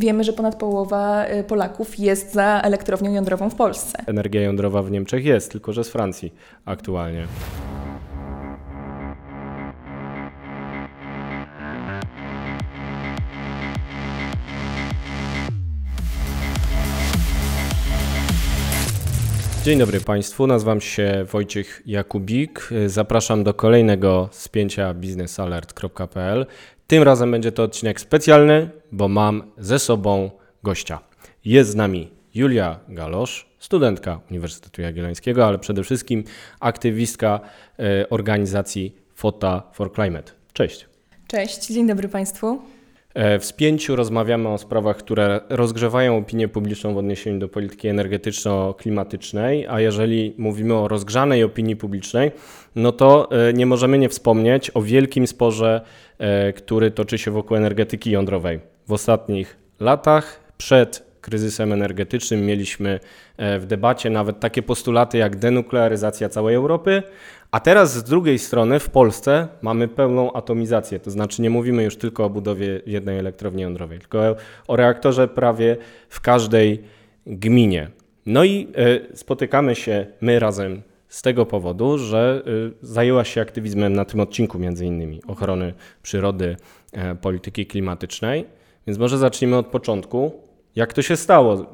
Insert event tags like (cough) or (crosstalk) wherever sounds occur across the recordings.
wiemy, że ponad połowa Polaków jest za elektrownią jądrową w Polsce. Energia jądrowa w Niemczech jest, tylko że z Francji aktualnie. Dzień dobry Państwu, nazywam się Wojciech Jakubik. Zapraszam do kolejnego spięcia biznesalert.pl. Tym razem będzie to odcinek specjalny, bo mam ze sobą gościa. Jest z nami Julia Galosz, studentka Uniwersytetu Jagiellońskiego, ale przede wszystkim aktywistka e, organizacji Fota for Climate. Cześć. Cześć, dzień dobry Państwu. E, w spięciu rozmawiamy o sprawach, które rozgrzewają opinię publiczną w odniesieniu do polityki energetyczno-klimatycznej, a jeżeli mówimy o rozgrzanej opinii publicznej, no to e, nie możemy nie wspomnieć o wielkim sporze, e, który toczy się wokół energetyki jądrowej. W ostatnich latach, przed kryzysem energetycznym mieliśmy w debacie nawet takie postulaty jak denuklearyzacja całej Europy, a teraz z drugiej strony w Polsce mamy pełną atomizację, to znaczy nie mówimy już tylko o budowie jednej elektrowni jądrowej, tylko o reaktorze prawie w każdej gminie. No i y, spotykamy się my razem z tego powodu, że y, zajęła się aktywizmem na tym odcinku między innymi ochrony przyrody, polityki klimatycznej. Więc może zacznijmy od początku. Jak to się stało?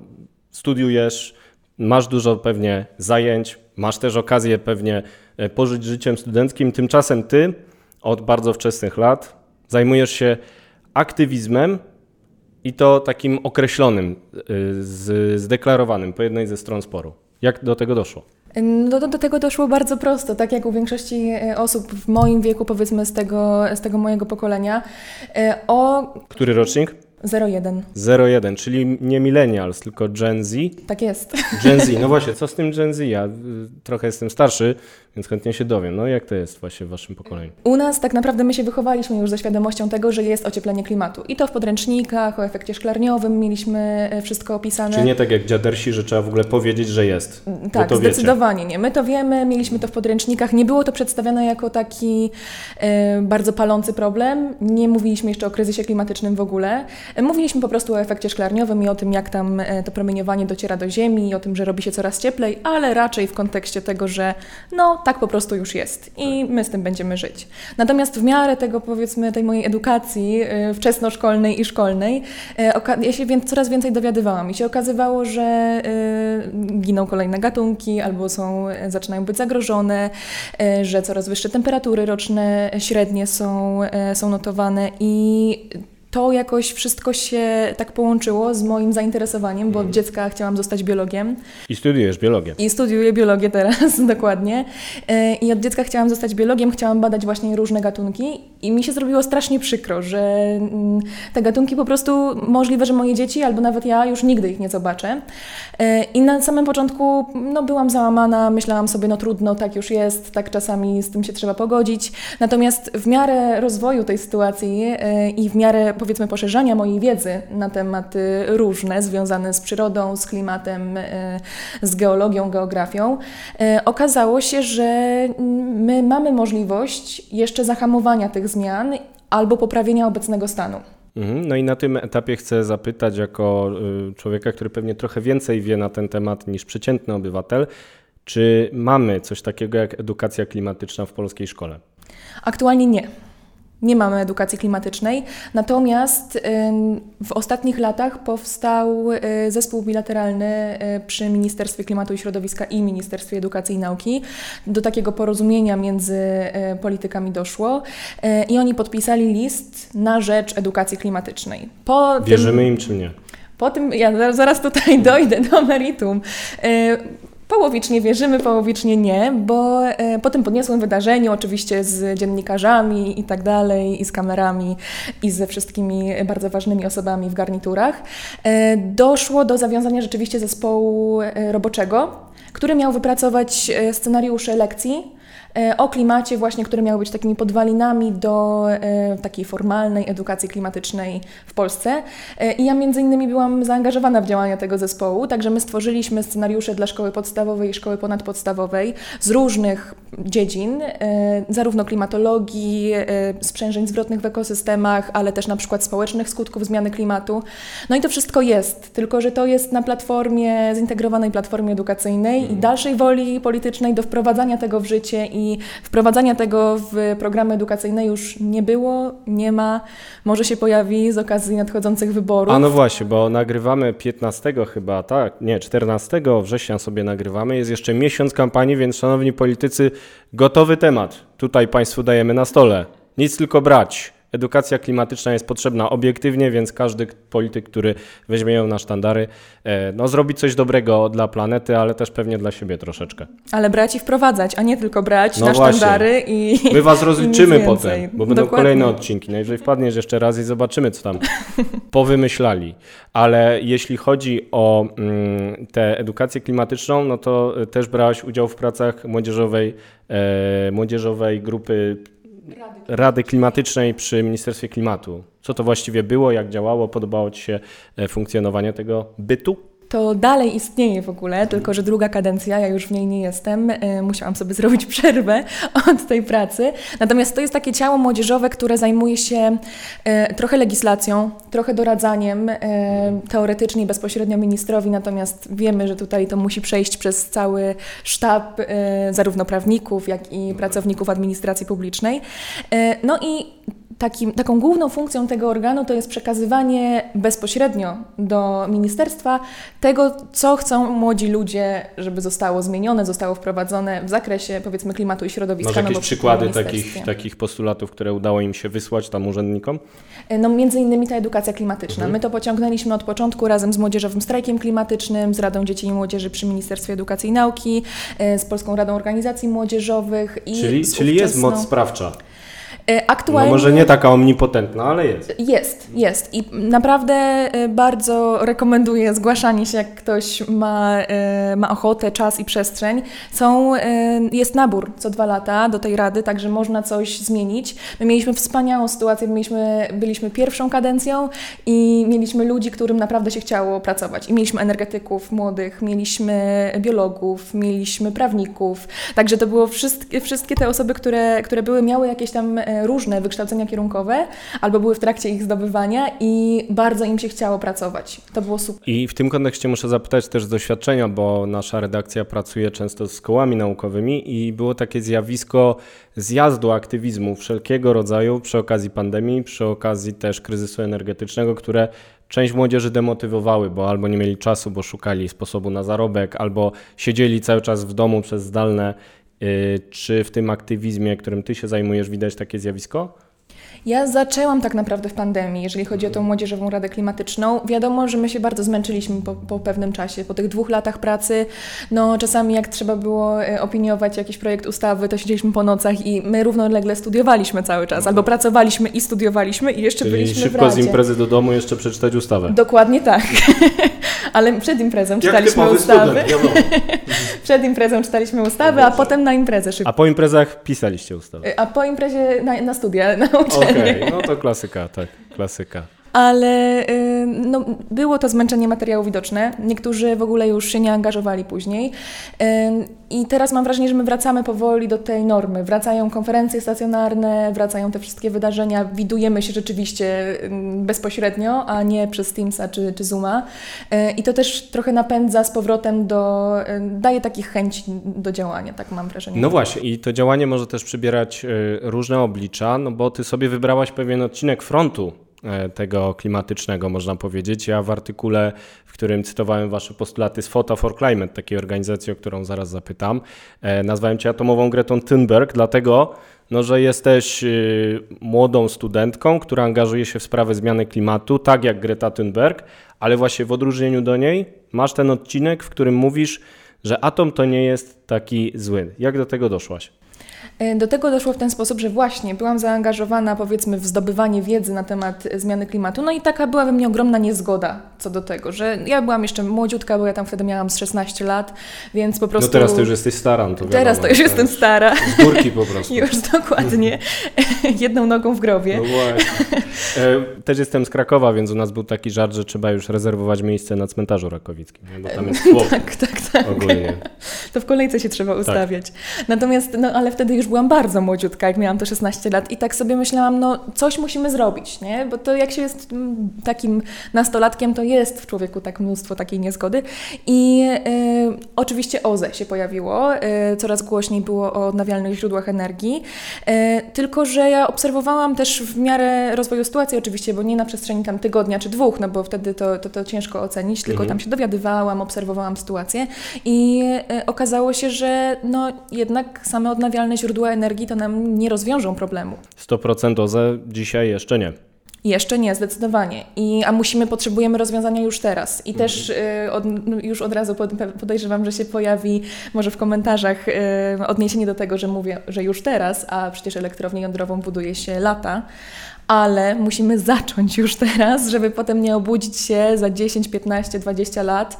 Studiujesz, masz dużo pewnie zajęć, masz też okazję pewnie E, pożyć życiem studenckim. Tymczasem ty od bardzo wczesnych lat zajmujesz się aktywizmem i to takim określonym, e, zdeklarowanym po jednej ze stron sporu. Jak do tego doszło? No do, do, tego doszło bardzo prosto, tak jak u większości e, osób w moim wieku, powiedzmy z tego, z tego mojego pokolenia. O... Który rocznik? 01. 01, czyli nie millennials, tylko Gen Z. Tak jest. Gen Z, no właśnie, co z tym Gen Z? Ja y, trochę jestem starszy, więc chętnie się dowiem. No jak to jest właśnie w waszym pokoleniu? U nas tak naprawdę my się wychowaliśmy już ze świadomością tego, że jest ocieplenie klimatu. I to w podręcznikach, o efekcie szklarniowym mieliśmy e, wszystko opisane. Czyli nie tak jak dziadersi, że trzeba w ogóle powiedzieć, że jest. Mm, tak, zdecydowanie wiecie. nie. My to wiemy, mieliśmy to w podręcznikach. Nie było to przedstawiane jako taki e, bardzo palący problem. Nie mówiliśmy jeszcze o kryzysie klimatycznym w ogóle. E, mówiliśmy po prostu o efekcie szklarniowym i o tym, jak tam to promieniowanie dociera do Ziemi, i o tym, że robi się coraz cieplej, ale raczej w kontekście tego, że no tak po prostu już jest i my z tym będziemy żyć. Natomiast w miarę tego, powiedzmy, tej mojej edukacji y, wczesnoszkolnej i szkolnej, y, ja się coraz więcej dowiadywałam i się okazywało, że y, giną kolejne gatunki albo są, zaczynają być zagrożone, że coraz wyższe temperatury roczne średnie są, są notowane i to jakoś wszystko się tak połączyło z moim zainteresowaniem, bo od mhm. dziecka chciałam zostać biologiem. I studiujesz biologię. I studiuję biologię teraz, (laughs) dokładnie. E, I od dziecka chciałam zostać biologiem, chciałam badać właśnie różne gatunki i mi się zrobiło strasznie przykro, że mm, te gatunki po prostu możliwe, że moje dzieci albo nawet ja już nigdy ich nie zobaczę. E, I na samym początku no, byłam załamana, myślałam sobie, no trudno, tak już jest, tak czasami z tym się trzeba pogodzić. Natomiast w miarę rozwoju tej sytuacji e, i w miarę powiedzmy poszerzania mojej wiedzy na tematy różne związane z przyrodą, z klimatem, e, z geologią, geografią, e, okazało się, że my mamy możliwość jeszcze zahamowania tych zmian albo poprawienia obecnego stanu. Mhm. No i na tym etapie chcę zapytać, jako y, człowieka, który pewnie trochę więcej wie na ten temat niż przeciętny obywatel, czy mamy coś takiego jak edukacja klimatyczna w polskiej szkole? Aktualnie nie. Nie mamy edukacji klimatycznej, natomiast w ostatnich latach powstał y, zespół bilateralny y, przy Ministerstwie Klimatu i Środowiska i Ministerstwie Edukacji i Nauki. Do takiego porozumienia między y, politykami doszło i oni podpisali list na rzecz edukacji klimatycznej. Po Wierzymy tym, im czy nie? Po tym, ja zaraz tutaj dojdę do meritum. Połowicznie wierzymy, połowicznie nie, bo e, po tym podniosłym wydarzeniu, oczywiście z dziennikarzami i tak dalej, i z kamerami, i ze wszystkimi bardzo ważnymi osobami w garniturach, e, doszło do zawiązania rzeczywiście zespołu e, roboczego, który miał wypracować scenariusze lekcji o klimacie właśnie, które miały być takimi podwalinami do e, takiej formalnej edukacji klimatycznej w Polsce. E, I ja między innymi byłam zaangażowana w działania tego zespołu, także my stworzyliśmy scenariusze dla szkoły podstawowej i szkoły ponadpodstawowej z różnych dziedzin, zarówno klimatologii, sprzężeń zwrotnych w ekosystemach, ale też na przykład społecznych skutków zmiany klimatu. No i to wszystko jest, tylko że to jest na platformie, zintegrowanej platformie edukacyjnej i mhm. dalszej woli politycznej do wprowadzania tego w życie i wprowadzania tego w programy edukacyjne już nie było, nie ma, może się pojawi z okazji nadchodzących wyborów. A no właśnie, bo nagrywamy 15 chyba, tak, nie, 14 września sobie nagrywamy, jest jeszcze miesiąc kampanii, więc szanowni politycy, gotowy temat. Tutaj Państwu dajemy na stole. Nic tylko brać edukacja klimatyczna jest potrzebna obiektywnie, więc każdy polityk, który weźmie ją na sztandary, e, no, zrobi coś dobrego dla planety, ale też pewnie dla siebie troszeczkę. Ale brać i wprowadzać, a nie tylko brać no na właśnie. sztandary i. (laughs) My was rozliczymy potem, bo będą Dokładnie. kolejne odcinki. Najwyżej wpadniesz jeszcze raz i zobaczymy, co tam (laughs) powymyślali. Ale jeśli chodzi o mm, tę edukację klimatyczną, no to też brałaś udział w pracach młodzieżowej, e, młodzieżowej grupy Rady Klimatycznej przy Ministerstwie Klimatu. Co to właściwie było, jak działało, podobało Ci się e, funkcjonowanie tego bytu? To dalej istnieje w ogóle, tylko że druga kadencja, ja już w niej nie jestem, e, musiałam sobie (laughs) zrobić przerwę od tej pracy. Natomiast to jest takie ciało młodzieżowe, które zajmuje się e, trochę legislacją, trochę doradzaniem e, teoretycznie bezpośrednio ministrowi, natomiast wiemy, że tutaj to musi przejść przez cały sztab zarówno prawników, jak i pracowników administracji publicznej. No i Takim, taką główną funkcją tego organu to jest przekazywanie bezpośrednio do ministerstwa tego, co chcą młodzi ludzie, żeby zostało zmienione, zostało wprowadzone w zakresie powiedzmy klimatu i środowiska. Może jakieś przykłady takich, takich postulatów, które udało im się wysłać tam urzędnikom? E, no między innymi ta edukacja klimatyczna. Mhm. My to pociągnęliśmy od początku razem z Młodzieżowym Strajkiem Klimatycznym, z Radą Dzieci i Młodzieży przy Ministerstwie Edukacji i Nauki, e, z Polską Radą Organizacji Młodzieżowych i Czyli, czyli jest moc sprawcza. E, aktualnie... No może nie taka omnipotentna, ale jest. Jest, jest. I naprawdę e, bardzo rekomenduję zgłaszanie się, jak ktoś ma, e, ma ochotę, czas i przestrzeń. Są, jest nabór co dwa lata do tej rady, także można coś zmienić. My mieliśmy wspaniałą sytuację, mieliśmy, byliśmy pierwszą kadencją i mieliśmy ludzi, którym naprawdę się chciało pracować. I mieliśmy energetyków młodych, mieliśmy biologów, mieliśmy prawników. Także to było wszystkie, wszystkie te osoby, które, które były, miały jakieś tam różne wykształcenia kierunkowe, albo były w trakcie ich zdobywania i bardzo im się chciało pracować. To było super. I w tym kontekście muszę zapytać też z doświadczenia, bo nasza redakcja pracuje często z kołami naukowymi i było takie zjawisko zjazdu aktywizmu wszelkiego rodzaju przy okazji pandemii, przy okazji też kryzysu energetycznego, które część młodzieży demotywowały, bo albo nie mieli czasu, bo szukali sposobu na zarobek, albo siedzieli cały czas w domu przez zdalne czy w tym aktywizmie, którym ty się zajmujesz, widać takie zjawisko? Ja zaczęłam tak naprawdę w pandemii, jeżeli chodzi o tą Młodzieżową Radę Klimatyczną. Wiadomo, że my się bardzo zmęczyliśmy po, po, pewnym czasie, po tych dwóch latach pracy. No czasami jak trzeba było e, opiniować jakiś projekt ustawy, to siedzieliśmy po nocach i my równolegle studiowaliśmy cały czas. Albo pracowaliśmy i studiowaliśmy i jeszcze Czyli byliśmy szybko w Radzie. z imprezy do domu jeszcze przeczytać ustawę. Dokładnie tak. (laughs) Ale przed imprezą czytaliśmy ustawy. (laughs) przed imprezą czytaliśmy ustawy, a potem na imprezę szybko. A po imprezach pisaliście ustawy. A po imprezie na, na studia, na uczelni. Okej, okay, no to klasyka, tak, klasyka ale y, no, było to zmęczenie materiału widoczne. Niektórzy w ogóle już się nie angażowali później. Y, I teraz mam wrażenie, że my wracamy powoli do tej normy. Wracają konferencje stacjonarne, wracają te wszystkie wydarzenia, widujemy się rzeczywiście y, bezpośrednio, a nie przez Teamsa czy, czy Zooma. I to też trochę napędza z powrotem do, daje takich chęci do działania, tak mam wrażenie. No właśnie, i to działanie może też przybierać różne oblicza, no bo ty sobie wybrałaś pewien odcinek frontu tego klimatycznego, można powiedzieć. Ja w artykule, w którym cytowałem Wasze postulaty z Photo for Climate, takiej organizacji, o którą zaraz zapytam, e, nazwałem Cię atomową Gretą Thunberg, dlatego, no, że jesteś y, młodą studentką, która angażuje się w sprawę zmiany klimatu, tak jak Greta Thunberg, ale właśnie w odróżnieniu do niej masz ten odcinek, w którym mówisz, że atom to nie jest taki zły. Jak do tego doszłaś? E, do tego doszło w ten sposób, że właśnie byłam zaangażowana powiedzmy w zdobywanie wiedzy na temat zmiany klimatu, no i taka była we mnie ogromna niezgoda co do tego, że ja byłam jeszcze młodziutka, bo ja tam wtedy miałam z 16 lat, więc po prostu... No teraz to już jesteś stara, no to Teraz to już jestem stara. Z górki po (laughs) prostu. już dokładnie. (laughs) Jedną nogą w grobie. No właśnie. E, też jestem z Krakowa, więc u nas był taki żart, że trzeba już rezerwować miejsce na cmentarzu rakowickim, bo tam jest (laughs) chłop. tak, tak, tak. Ogólnie. To w kolejce się trzeba ustawiać. Tak. Natomiast, no ale wtedy już byłam bardzo młodziutka, jak miałam to 16 lat i tak sobie myślałam, no coś musimy zrobić, nie? Bo to jak się jest mm, takim nastolatkiem, to jest w człowieku tak mnóstwo takiej niezgody. I y, oczywiście OZE się pojawiło, y, coraz głośniej było o odnawialnych źródłach energii, y, tylko że ja obserwowałam też w miarę rozwoju sytuacji oczywiście, bo nie na przestrzeni tam tygodnia czy dwóch, no bo wtedy to, to, to ciężko ocenić, tylko mhm. tam się dowiadywałam, obserwowałam sytuację i okazało się, że no jednak same odnawialne źródła energii to nam nie rozwiążą problemu. 100% OZE dzisiaj jeszcze nie. Jeszcze nie, zdecydowanie. I, a musimy, potrzebujemy rozwiązania już teraz. I też y, od, już od razu podejrzewam, że się pojawi może w komentarzach y, odniesienie do tego, że mówię, że już teraz, a przecież elektrownię jądrową buduje się lata, ale musimy zacząć już teraz, żeby potem nie obudzić się za 10, 15, 20 lat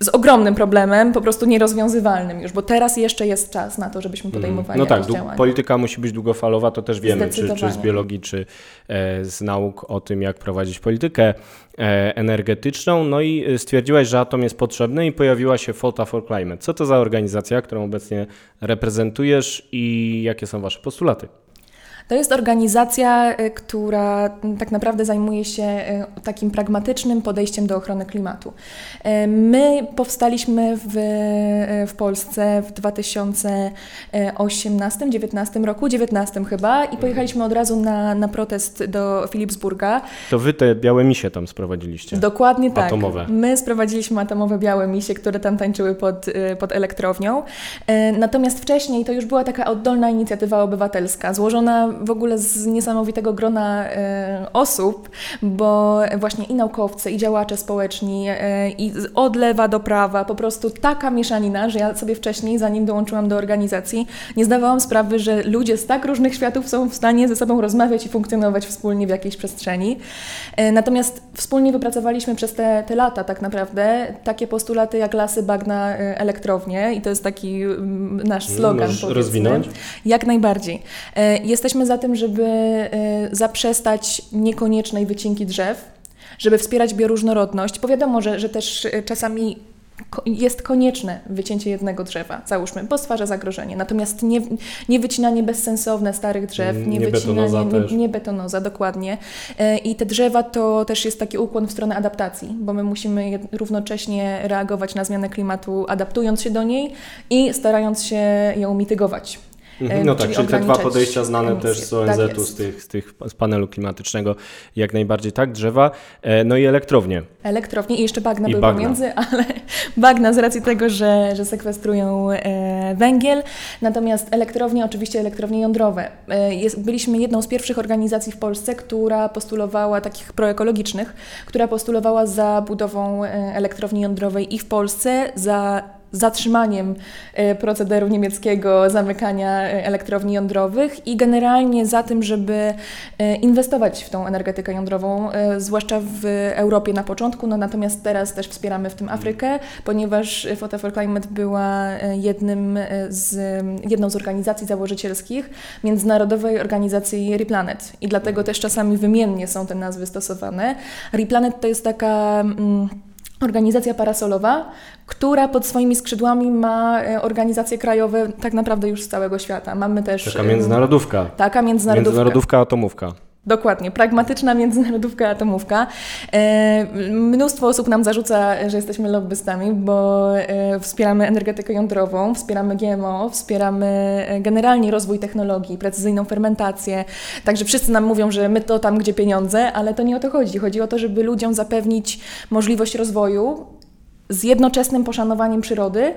z ogromnym problemem, po prostu nierozwiązywalnym już, bo teraz jeszcze jest czas na to, żebyśmy mhm. podejmowali No tak, polityka musi być długofalowa, to też wiemy, czy, czy z biologii, czy e, z nauk o tym, jak prowadzić politykę e, energetyczną. No i e, stwierdziłaś, że atom jest potrzebny i pojawiła się Fota for Climate. Co to za organizacja, którą obecnie reprezentujesz i jakie są Wasze postulaty? To jest organizacja, y, która tak naprawdę zajmuje się y, takim pragmatycznym podejściem do ochrony klimatu. Y, my powstaliśmy w, w Polsce w 2018-19 roku, 19 chyba, i pojechaliśmy od razu na, na protest do Philipsburga. To wy te białe misie tam sprowadziliście? Dokładnie tak. Atomowe. My sprowadziliśmy atomowe białe misie, które tam tańczyły pod, pod elektrownią. Natomiast wcześniej to już była taka oddolna inicjatywa obywatelska, złożona w ogóle z niesamowitego grona e, osób, bo właśnie i naukowcy, i działacze społeczni, e, i od lewa do prawa, po prostu taka mieszanina, że ja sobie wcześniej, zanim dołączyłam do organizacji, nie zdawałam sprawy, że ludzie z tak różnych światów są w stanie ze sobą rozmawiać i funkcjonować wspólnie w jakiejś przestrzeni. E, natomiast wspólnie wypracowaliśmy przez te, te lata tak naprawdę takie postulaty jak lasy, bagna, elektrownie i to jest taki mm, nasz slogan. Możesz rozwinąć? Jak najbardziej. Jesteśmy za tym, żeby e, zaprzestać niekoniecznej wycinki drzew, żeby wspierać bioróżnorodność, bo wiadomo, że, że też e, czasami jest konieczne wycięcie jednego drzewa, załóżmy, bo stwarza zagrożenie. Natomiast nie, nie wycinanie bezsensowne starych drzew, nie, nie wycinanie, betonoza nie, nie, betonoza, dokładnie. E, I te drzewa to też jest taki ukłon w stronę adaptacji, bo my musimy równocześnie reagować na zmianę klimatu, adaptując się do niej i starając się ją mitygować. Mhm. No tak, czyli te dwa podejścia znane emisję. też z ONZ-u, tak z, tych, z, tych, z panelu klimatycznego, jak najbardziej tak, drzewa, e, no i elektrownie. Elektrownie i jeszcze bagna I były bagna. pomiędzy, (laughs) ale bagna z racji tego, że, że sekwestrują e, węgiel, natomiast elektrownie, oczywiście elektrownie jądrowe. E, jest, byliśmy jedną z pierwszych organizacji w Polsce, która postulowała, takich proekologicznych, która postulowała za budową elektrowni jądrowej i w Polsce, za zatrzymaniem e, procederu niemieckiego zamykania e, elektrowni jądrowych i generalnie za tym, żeby e, inwestować w tą energetykę jądrową, zwłaszcza w Europie na początku, no natomiast teraz też wspieramy w tym Afrykę, ponieważ Photo for Climate była jednym z, jedną z organizacji założycielskich Międzynarodowej Organizacji Replanet i dlatego też czasami wymiennie są te nazwy stosowane. Replanet to jest taka... Mm, organizacja parasolowa, która pod swoimi skrzydłami ma e, organizacje krajowe tak naprawdę już z całego świata. Mamy też... Taka międzynarodówka. Taka międzynarodówka. Międzynarodówka atomówka. Dokładnie, pragmatyczna międzynarodówka atomówka. E, mnóstwo osób nam zarzuca, że jesteśmy lobbystami, bo e, wspieramy energetykę jądrową, wspieramy GMO, wspieramy e, generalnie rozwój technologii, precyzyjną fermentację. Także wszyscy nam mówią, że my to tam, gdzie pieniądze, ale to nie o to chodzi. Chodzi o to, żeby ludziom zapewnić możliwość rozwoju z jednoczesnym poszanowaniem przyrody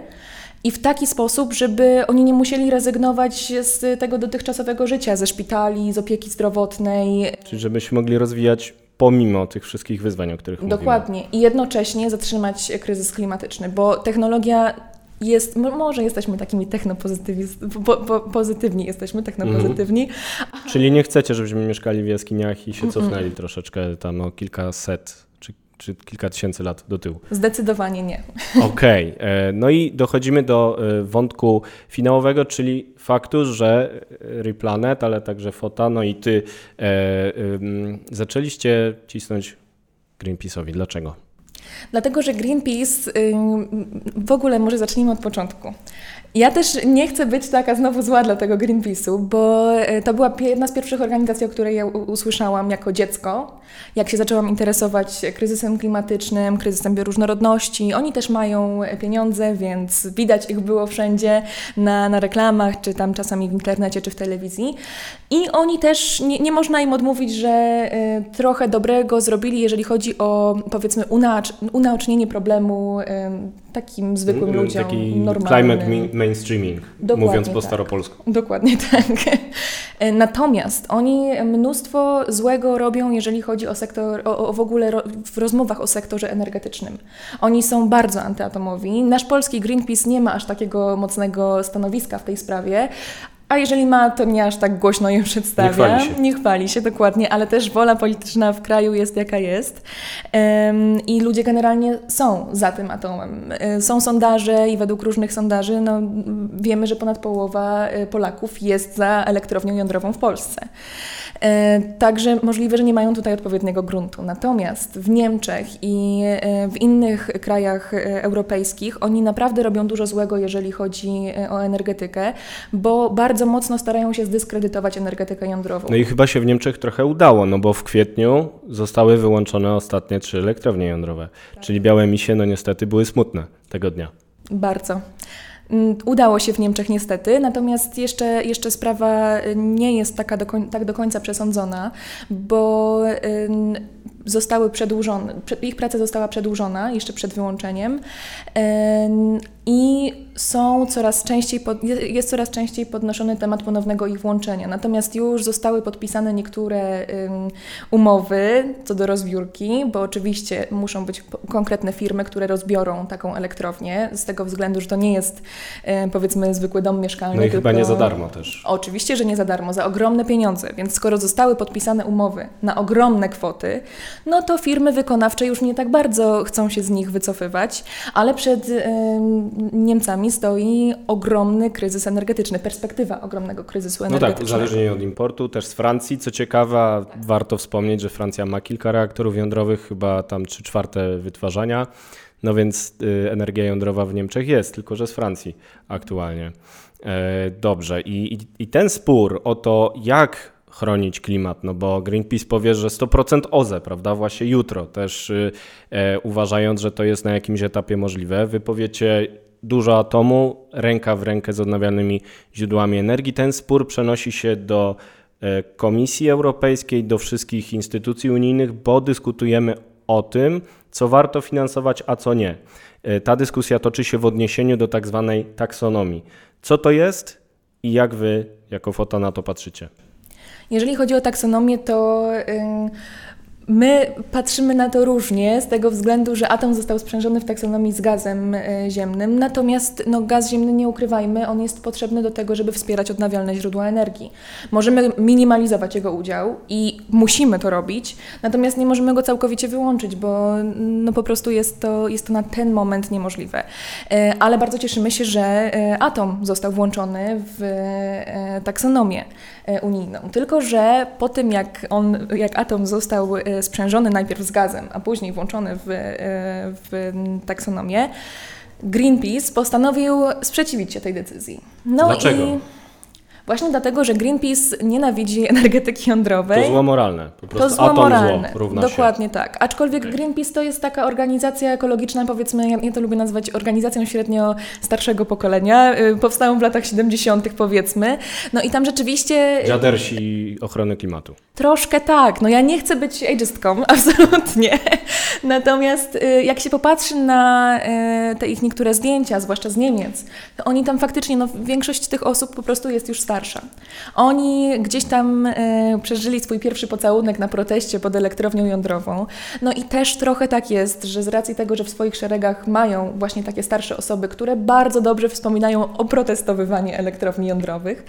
i w taki sposób, żeby oni nie musieli rezygnować z tego dotychczasowego życia, ze szpitali, z opieki zdrowotnej. Czyli żebyśmy mogli rozwijać pomimo tych wszystkich wyzwań, o których Dokładnie. mówimy. I jednocześnie zatrzymać kryzys klimatyczny, bo technologia jest, może jesteśmy takimi technopozytywni, po, po, pozytywni jesteśmy, technopozytywni. Mm. Czyli nie chcecie, żebyśmy mieszkali w jaskiniach i się cofnęli mm. troszeczkę tam o kilkaset czy, kilka tysięcy lat do tyłu? Zdecydowanie nie. (laughs) Okej, okay. E, no i dochodzimy do e, wątku finałowego, czyli faktu, że Replanet, ale także Fota, no i ty e, e, zaczęliście cisnąć Greenpeace'owi. Dlaczego? Dlatego, że Greenpeace w ogóle może zacznijmy od początku. Ja też nie chcę być taka znowu zła dla tego Greenpeace'u, bo e, to była jedna z pierwszych organizacji, o której ja usłyszałam jako dziecko, jak się zaczęłam interesować kryzysem klimatycznym, kryzysem bioróżnorodności. Oni też mają pieniądze, więc widać ich było wszędzie na, na reklamach, czy tam czasami w internecie, czy w telewizji. I oni też, nie, nie można im odmówić, że y, trochę dobrego zrobili, jeżeli chodzi o powiedzmy unaocznienie problemu takim zwykłym mm, ludziom, Taki normalnym. climate mainstreaming, Dokładnie mówiąc po tak. staropolsku. Dokładnie (laughs) tak. E, natomiast oni mnóstwo złego robią, jeżeli chodzi o sektor, o, o w ogóle ro, w rozmowach o sektorze energetycznym. Oni są bardzo antyatomowi. Nasz polski Greenpeace nie ma aż takiego mocnego stanowiska w tej sprawie, a jeżeli ma, to nie aż tak głośno je przedstawia. Nie chwali się. Nie chwali się, dokładnie, ale też wola polityczna w kraju jest jaka jest. Um, I ludzie generalnie są za tym atomem. E, są sondaże i według różnych sondaży no, wiemy, że ponad połowa e, Polaków jest za elektrownią jądrową w Polsce. E, także możliwe, że nie mają tutaj odpowiedniego gruntu. Natomiast w Niemczech i w innych krajach europejskich oni naprawdę robią dużo złego, jeżeli chodzi o energetykę, bo bardzo mocno starają się zdyskredytować energetykę jądrową. No i chyba się w Niemczech trochę udało, no bo w kwietniu zostały wyłączone ostatnie trzy elektrownie jądrowe, tak. czyli białe misie no niestety były smutne tego dnia. Bardzo. Mm, udało się w Niemczech niestety, natomiast jeszcze, jeszcze sprawa nie jest taka do koń, tak do końca przesądzona, bo zostały przedłużone, ich praca została przedłużona jeszcze przed wyłączeniem i są coraz częściej pod, jest coraz częściej podnoszony temat ponownego ich włączenia. Natomiast już zostały podpisane niektóre umowy co do rozbiórki, bo oczywiście muszą być konkretne firmy, które rozbiorą taką elektrownię, z tego względu, że to nie jest powiedzmy zwykły dom mieszkalny. No i tylko... chyba nie za darmo też. Oczywiście, że nie za darmo, za ogromne pieniądze, więc skoro zostały podpisane umowy na ogromne kwoty, no to firmy wykonawcze już nie tak bardzo chcą się z nich wycofywać, ale przed Niemcami stoi ogromny kryzys energetyczny, perspektywa ogromnego kryzysu energetycznego. No tak, uzależnienie od importu, też z Francji. Co ciekawe, warto wspomnieć, że Francja ma kilka reaktorów jądrowych, chyba tam trzy czwarte wytwarzania. No więc y, energia jądrowa w Niemczech jest, tylko że z Francji aktualnie. E, dobrze, I, i, i ten spór o to, jak chronić klimat, no bo Greenpeace powie, że 100% OZE, prawda, właśnie jutro, też y, e, uważając, że to jest na jakimś etapie możliwe. Wy powiecie dużo atomu, ręka w rękę z odnawialnymi źródłami energii. Ten spór przenosi się do e, Komisji Europejskiej, do wszystkich instytucji unijnych, bo dyskutujemy o tym, co warto finansować, a co nie. E, ta dyskusja toczy się w odniesieniu do tak zwanej taksonomii. Co to jest i jak wy jako fota na to patrzycie? Jeżeli chodzi o taksonomię, to My patrzymy na to różnie, z tego względu, że atom został sprzężony w taksonomii z gazem e, ziemnym, natomiast no, gaz ziemny, nie ukrywajmy, on jest potrzebny do tego, żeby wspierać odnawialne źródła energii. Możemy minimalizować jego udział i musimy to robić, natomiast nie możemy go całkowicie wyłączyć, bo no, po prostu jest to, jest to na ten moment niemożliwe. E, ale bardzo cieszymy się, że e, atom został włączony w taksonomię unijną. Tylko, że po tym, jak, on, jak atom został sprzężony najpierw z gazem, a później włączony w, e, w taksonomię, Greenpeace postanowił sprzeciwić się tej decyzji. No Dlaczego? I Właśnie dlatego, że Greenpeace nienawidzi (laughs) energetyki jądrowej. To zło moralne. Po prostu to zło moralne. Zło równa Dokładnie się. tak. Aczkolwiek Greenpeace to jest taka organizacja ekologiczna, powiedzmy, ja, to lubię nazwać organizacją średnio starszego pokolenia. Y, powstałą w latach 70. powiedzmy. No i tam rzeczywiście... Dziadersi ochrony klimatu. Troszkę tak. No ja nie chcę być ageistką, (laughs) absolutnie. Natomiast y, jak się popatrzy na y, te ich niektóre zdjęcia, zwłaszcza z Niemiec, to oni tam faktycznie, no większość tych osób po prostu jest już starsza. Oni gdzieś tam e, przeżyli swój pierwszy pocałunek na proteście pod elektrownią jądrową. No i też trochę tak jest, że z racji tego, że w swoich szeregach mają właśnie takie starsze osoby, które bardzo dobrze wspominają o protestowywaniu elektrowni jądrowych,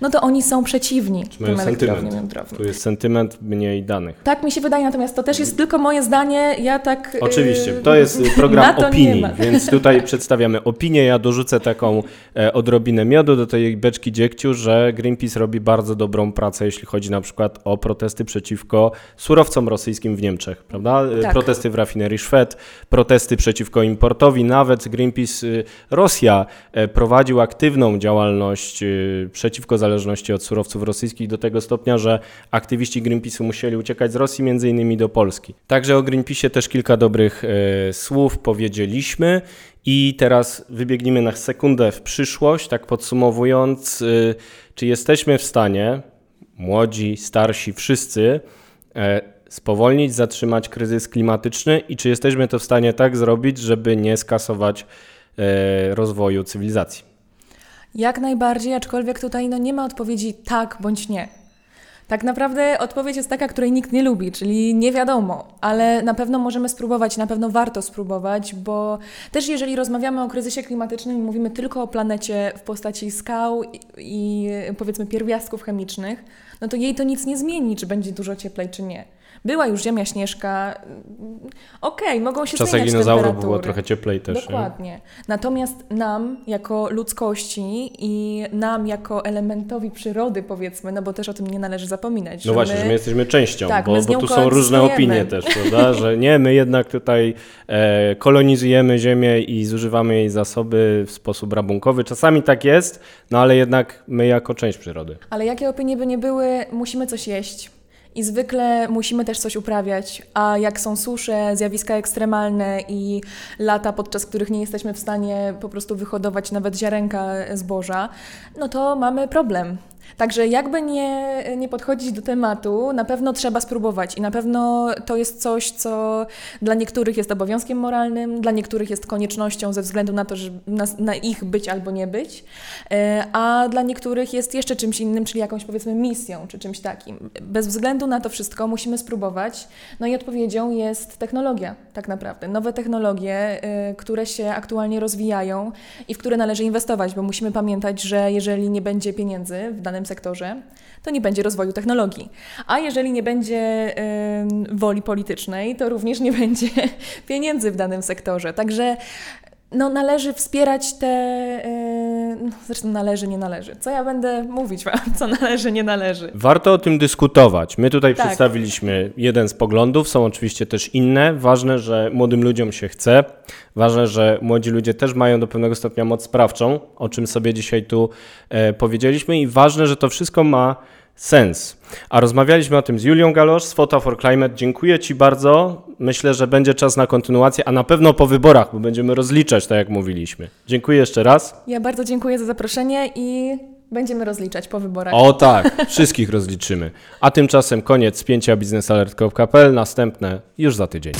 no to oni są przeciwni Czy mają tym elektrowniom jądrowym. Tu jest sentyment mniej danych. Tak mi się wydaje, natomiast to też jest tylko moje zdanie. Ja tak. yy, Oczywiście, to jest program to opinii, więc tutaj przedstawiamy opinię. Ja dorzucę taką e, odrobinę miodu do tej beczki dziegciu, że Greenpeace robi bardzo dobrą pracę, jeśli chodzi na przykład o protesty przeciwko surowcom rosyjskim w Niemczech, prawda? Tak. Protesty w rafinerii Szwed, protesty przeciwko importowi, nawet Greenpeace y, Rosja e, prowadził aktywną działalność y, przeciwko zależności od surowców rosyjskich do tego stopnia, że aktywiści Greenpeace'u musieli uciekać z Rosji, między innymi do Polski. Także o Greenpeace'ie też kilka dobrych e, słów powiedzieliśmy. I teraz wybiegnijmy na sekundę w przyszłość, tak podsumowując, y, czy jesteśmy w stanie, młodzi, starsi, wszyscy, e, spowolnić, zatrzymać kryzys klimatyczny i czy jesteśmy to w stanie tak zrobić, żeby nie skasować e, rozwoju cywilizacji? Jak najbardziej, aczkolwiek tutaj no, nie ma odpowiedzi tak bądź nie. Tak naprawdę odpowiedź jest taka, której nikt nie lubi, czyli nie wiadomo, ale na pewno możemy spróbować, na pewno warto spróbować, bo też jeżeli rozmawiamy o kryzysie klimatycznym i mówimy tylko o planecie w postaci skał i, i powiedzmy pierwiastków chemicznych, no to jej to nic nie zmieni, czy będzie dużo cieplej, czy nie. Była już Ziemia Śnieżka, okej, mogą się W zmieniać dinozaurów było trochę cieplej też. nie? Dokładnie. Natomiast nam, jako ludzkości i nam, jako elementowi przyrody, powiedzmy, no bo też o tym nie należy zapominać. No właśnie, że my jesteśmy częścią, Tak, bo, my bo tu są różne opinie też, prawda? (laughs) Że nie, my jednak tutaj e, kolonizujemy Ziemię i zużywamy jej zasoby w sposób rabunkowy. Czasami tak jest, no ale jednak my jako część przyrody. Ale jakie opinie by nie były, musimy coś jeść. I zwykle musimy też coś uprawiać, a jak są susze, zjawiska ekstremalne i lata, podczas których nie jesteśmy w stanie po prostu wyhodować nawet ziarenka zboża, no to mamy problem. Także jakby nie, nie podchodzić do tematu, na pewno trzeba spróbować i na pewno to jest coś, co dla niektórych jest obowiązkiem moralnym, dla niektórych jest koniecznością ze względu na to, że na, na ich być albo nie być, e, a dla niektórych jest jeszcze czymś innym, czyli jakąś powiedzmy misją czy czymś takim. Bez względu na to wszystko musimy spróbować. No i odpowiedzią jest technologia, tak naprawdę. Nowe technologie, e, które się aktualnie rozwijają i w które należy inwestować, bo musimy pamiętać, że jeżeli nie będzie pieniędzy w danym sektorze, to nie będzie rozwoju technologii. A jeżeli nie będzie woli politycznej, to również nie (laughs) będzie pieniędzy w danym sektorze. Także no, należy wspierać te. No, zresztą należy, nie należy. Co ja będę mówić Wam, co należy, nie należy. Warto o tym dyskutować. My tutaj Tak. przedstawiliśmy jeden z poglądów, są oczywiście też inne. Ważne, że młodym ludziom się chce. Ważne, że młodzi ludzie też mają do pewnego stopnia moc sprawczą, o czym sobie dzisiaj tu e, powiedzieliśmy. I ważne, że to wszystko ma sens. A rozmawialiśmy o tym z Julią Galosz z Photo for Climate. Dziękuję Ci bardzo. Myślę, że będzie czas na kontynuację, a na pewno po wyborach, bo będziemy rozliczać, tak jak mówiliśmy. Dziękuję jeszcze raz. Ja bardzo dziękuję za zaproszenie i będziemy rozliczać po wyborach. O tak, wszystkich rozliczymy. A tymczasem koniec spięcia biznesalert.pl, następne już za tydzień.